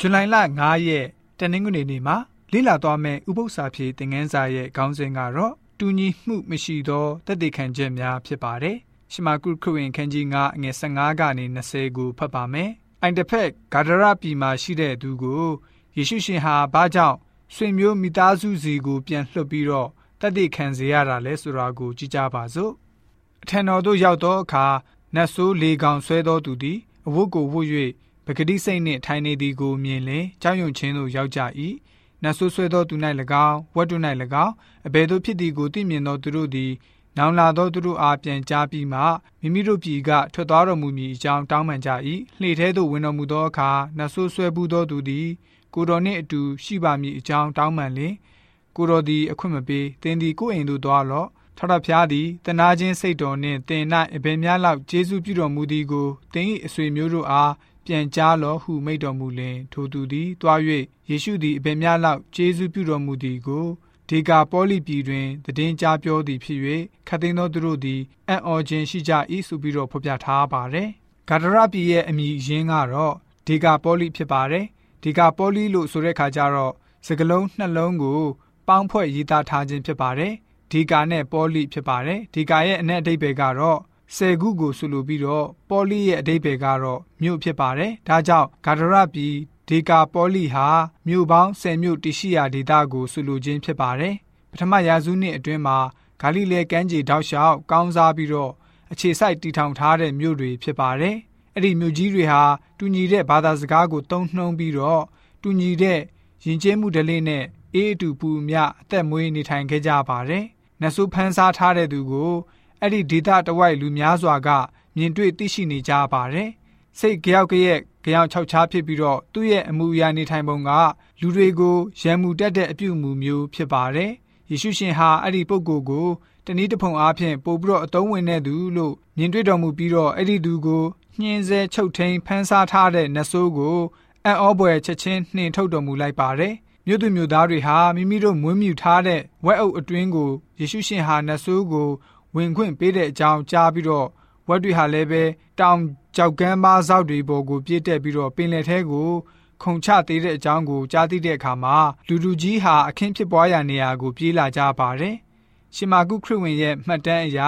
ဇူလိုင်လ9ရက်တနင်္ဂနွေနေ့မှာလေ့လာသွားမယ့်ဥပုသ္စာပြေသင်ခန်းစာရဲ့ခေါင်းစဉ်ကတော့တူညီမှုမရှိသောတသက်ခံချက်များဖြစ်ပါတယ်။ရှမာကုခရစ်ဝင်ခန်းကြီး9အငယ်15ကနေ20ကိုဖတ်ပါမယ်။အိုင်တဖက်ဂါဒရပြည်မှာရှိတဲ့သူကိုယေရှုရှင်ဟာဘာကြောင့်ဆွေမျိုးမိသားစုစီကိုပြန်လှုပ်ပြီးတော့တသက်ခံစေရတာလဲဆိုတာကိုကြည့်ကြပါစို့။အထံတော်သို့ရောက်သောအခါနတ်ဆိုးလေကောင်ဆွဲသောသူသည်အဝတ်ကိုဝတ်၍ ပဂတိစိတ်နှင့်ထိုင်နေသည်ကိုမြင်လင်ကြောက်ရွံ့ခြင်းသို့ရောက်ကြ၏နတ်ဆိုးဆွဲသောသူ၌၎င်းဝတ်တု၌၎င်းအဘယ်သို့ဖြစ်သည်ကိုသိမြင်သောသူတို့သည်နောင်လာသောသူတို့အားပြန်ကြားပြီးမှမိမိတို့ပြည်ကထွက်သွားတော်မူမည်အကြောင်းတောင်းပန်ကြ၏လှေထဲသို့ဝင်တော်မူသောအခါနတ်ဆိုးဆွဲဘူးသောသူသည်ကိုတော်နှင့်အတူရှိပါမည်အကြောင်းတောင်းပန်လင်ကိုတော်သည်အခွင့်မပေးသင်သည်ကိုယ်အိမ်သို့သွားလော့ထထဖျားသည်တနာချင်းစိတ်တော်နှင့်တင်၌အဘယ်များလောက်ကျေးဇူးပြုတော်မူသည်ကိုသင်၏အဆွေမျိုးတို့အား ပြန်ကြားလောဟုမိတ်တော်မူလင်ထိုသူသည်တွား၍ယေရှုသည်အဘယ်များလောက်ကျေးဇူးပြုတော်မူသည်ကိုဒေကာပေါလိပြည်တွင်တည်င်းကြားပြောသည်ဖြစ်၍ခတ်သိမ်းသောသူတို့သည်အံ့ဩခြင်းရှိကြ၏ဆိုပြီးတော့ဖော်ပြထားပါတယ်။ဂါဒရပြည်ရဲ့အမည်ရင်းကတော့ဒေကာပေါလိဖြစ်ပါတယ်။ဒေကာပေါလိလို့ဆိုတဲ့ခါကျတော့စကလုံးနှလုံးကိုပေါင်းဖွဲ့ရေးသားထားခြင်းဖြစ်ပါတယ်။ဒီကာနဲ့ပေါလိဖြစ်ပါတယ်။ဒီကာရဲ့အ내အဓိပ္ပာယ်ကတော့ ဆယ်ခုကိုဆိုလိုပြီးတော့ပေါလိရဲ့အဓိပ္ပာယ်ကတော့မြို့ဖြစ်ပါတယ်။ဒါကြောင့်ဂါဒရပြည်ဒေကာပေါလိဟာမြို့ပေါင်း10မြို့တရှိရာဒေသကိုဆိုလိုခြင်းဖြစ်ပါတယ်။ပထမရာစုနှစ်အတွင်းမှာဂါလိလဲကမ်းခြေတောက်လျှောက်ကောင်းစားပြီးတော့အခြေစိုက်တည်ထောင်ထားတဲ့မြို့တွေဖြစ်ပါတယ်။အဲ့ဒီမြို့ကြီးတွေဟာတူညီတဲ့ဘာသာစကားကိုသုံးနှုံပြီးတော့တူညီတဲ့ယဉ်ကျေးမှုဓလေ့နဲ့အေးအတူပူမြအသက်မွေးနေထိုင်ခဲ့ကြပါတယ်။နတ်ဆိုးဖန်ဆားထားတဲ့သူကို အဲ့ဒီဒေသတဝိုက်လူများစွာကမြင်တွေ့သိရှိနေကြပါတယ်။စိတ်ကြောက်ကရဲ့ကြောင်ခြောက်ခြားဖြစ်ပြီးတော့သူ့ရဲ့အမှုအရာနေထိုင်ပုံကလူတွေကိုရံမှုတက်တဲ့အပြုအမူမျိုးဖြစ်ပါတယ်။ယေရှုရှင်ဟာအဲ့ဒီပုဂ္ဂိုလ်ကိုတနည်းတစ်ဖုံအားဖြင့်ပို့ပြီးတော့အသုံးဝင်တဲ့သူလို့မြင်တွေ့တော်မူပြီးတော့အဲ့ဒီသူကိုညှင်းဆဲချုပ်ထိန်ဖန်ဆားထားတဲ့နတ်ဆိုးကိုအံ့ဩဖွယ်ချက်ချင်းနှင်ထုတ်တော်မူလိုက်ပါတယ်။မြို့သူမြို့သားတွေဟာမိမိတို့မွေးမြူထားတဲ့ဝက်အုပ်အတွင်းကိုယေရှုရှင်ဟာနတ်ဆိုးကို ဝင်ခွင့်ပေးတဲ့အကြောင်းကြားပြီးတော့ဝက်တွေဟာလည်းပဲတောင်ကြောက်ကမ်းပါးစောက်တွေပေါ်ကိုပြည့်တက်ပြီးတော့ပင်လယ်ထဲကိုခုန်ချသေးတဲ့အကြောင်းကိုကြားသိတဲ့အခါမှာလူလူကြီးဟာအခင်းဖြစ်ပွားရာနေရာကိုပြေးလာကြပါတယ်။ရှင်မာကုခရစ်ဝင်ရဲ့မှတ်တမ်းအရ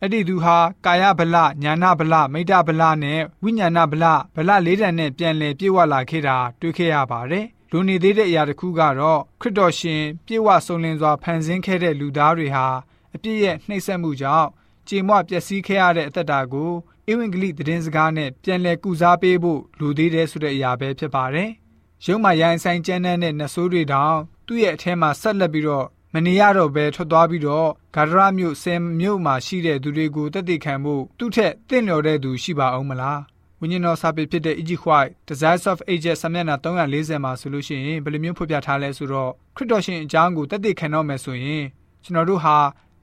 အဲ့ဒီသူဟာကာယဗလညာနာဗလမိတ္တဗလနဲ့ဝိညာဏဗလဗလလေးတန်နဲ့ပြန်လည်ပြေဝလာခဲ့တာတွေ့ခဲ့ရပါတယ်။လူနေသေးတဲ့အရာတစ်ခုကတော့ခရစ်တော်ရှင်ပြေဝဆုံလင်စွာဖန်ဆင်းခဲ့တဲ့လူသားတွေဟာ အပြည့်ရဲ့နှိမ့်ဆက်မှုကြောင့်ကြေမွပျက်စီးခဲ့ရတဲ့အသက်တာကိုဧဝံဂေလိသတင်းစကားနဲ့ပြန်လည်ကုစားပေးဖို့လူသေးတယ်ဆိုတဲ့အရာပဲဖြစ်ပါတယ်။ရုံမှာရိုင်းဆိုင်ကျန်းတဲ့နတ်ဆိုးတွေတောင်သူ့ရဲ့အထဲမှာဆက်လက်ပြီးတော့မနေရတော့ဘဲထွက်သွားပြီးတော့ဂါဒရမြို့ဆယ်မြို့မှာရှိတဲ့သူတွေကိုတည်တည်ခံဖို့သူ့ထက်တင့်လျော်တဲ့သူရှိပါအောင်မလား။ဝိညာဉ်တော်စာပေဖြစ်တဲ့ Egypt White Desires of Ages စာမျက်နှာ340မှာဆိုလို့ရှိရင်ဘယ်လိုမျိုးဖော်ပြထားလဲဆိုတော့ခရစ်တော်ရှင်အကြောင်းကိုတည်တည်ခံတော့မယ်ဆိုရင်ကျွန်တော်တို့ဟာ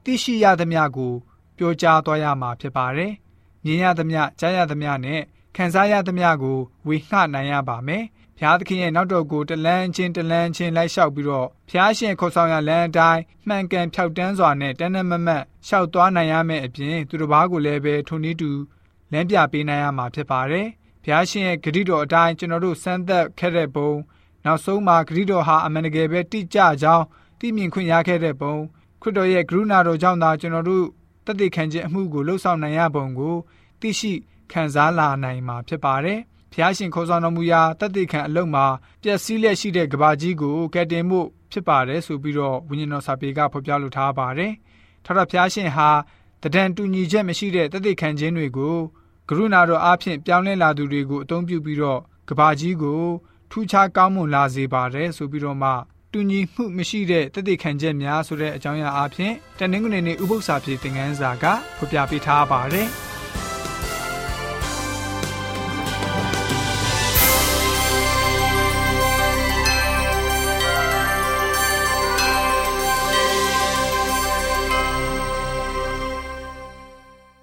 သိရှိရသမျှကို ပြောကြားသွားရမှာဖြစ်ပါတယ်။မြင်ရသမျှကြားရသမျှနဲ့ခံစားရသမျှကိုဝေငှနိုင်ရပါမယ်။ဘုရားသခင်ရဲ့နောက်တော်ကိုတလန်းချင်းတလန်းချင်းလိုက်လျှောက်ပြီးတော့ဘုရားရှင်ခေါ်ဆောင်ရလမ်းအတိုင်းမှန်ကန်ဖြောက်တန်းစွာနဲ့တန်းတန်းမမတ်လျှောက်သွားနိုင်ရမယ့်အပြင်သူတစ်ပါးကိုလည်းပဲထုံနည်းတူလမ်းပြပေးနိုင်ရမှာဖြစ်ပါတယ်။ဘုရားရှင်ရဲ့ဂရုတော်အတိုင်းကျွန်တော်တို့စမ်းသပ်ခဲ့တဲ့ပုံနောက်ဆုံးမှာဂရုတော်ဟာအမှန်တကယ်ပဲတိကျကြောင်းသိမြင်ခွင့်ရခဲ့တဲ့ပုံ ခရစ်တော်ရဲ့ကရုဏာတော်ကြောင့်သာကျွန်တော်တို့တသက်ခံခြင်းအမှုကိုလှုပ်ဆောင်နိုင်ရပုံကိုသိရှိခံစားလာနိုင်မှာဖြစ်ပါတယ်။ဖျားရှင်ခေါ်ဆောင်တော်မူရာတသက်ခံအလုံးမှာပျက်စီးလျက်ရှိတဲ့ကဘာကြီးကိုကယ်တင်မှုဖြစ်ပါတယ်ဆိုပြီးတော့ဝိညာဉ်တော်စာပေကဖော်ပြလိုထားပါတယ်။ထာဝရဘုရားရှင်ဟာတဒံတူညီချက်မရှိတဲ့တသက်ခံခြင်းတွေကိုကရုဏာတော်အားဖြင့်ပြောင်းလဲလာသူတွေကိုအသုံးပြုပြီးတော့ကဘာကြီးကိုထူးခြားကောင်းမွန်လာစေပါတယ်ဆိုပြီးတော့မှ တူညီမှုမရှိတဲ့တသက်ခံချက်များဆိုတဲ့အကြောင်းအရာအဖြစ်တနင်္ဂနွေနေ့ဥပုသ္စာပြေသင်ခန်းစာကဖော်ပြပေးထားပါတယ်။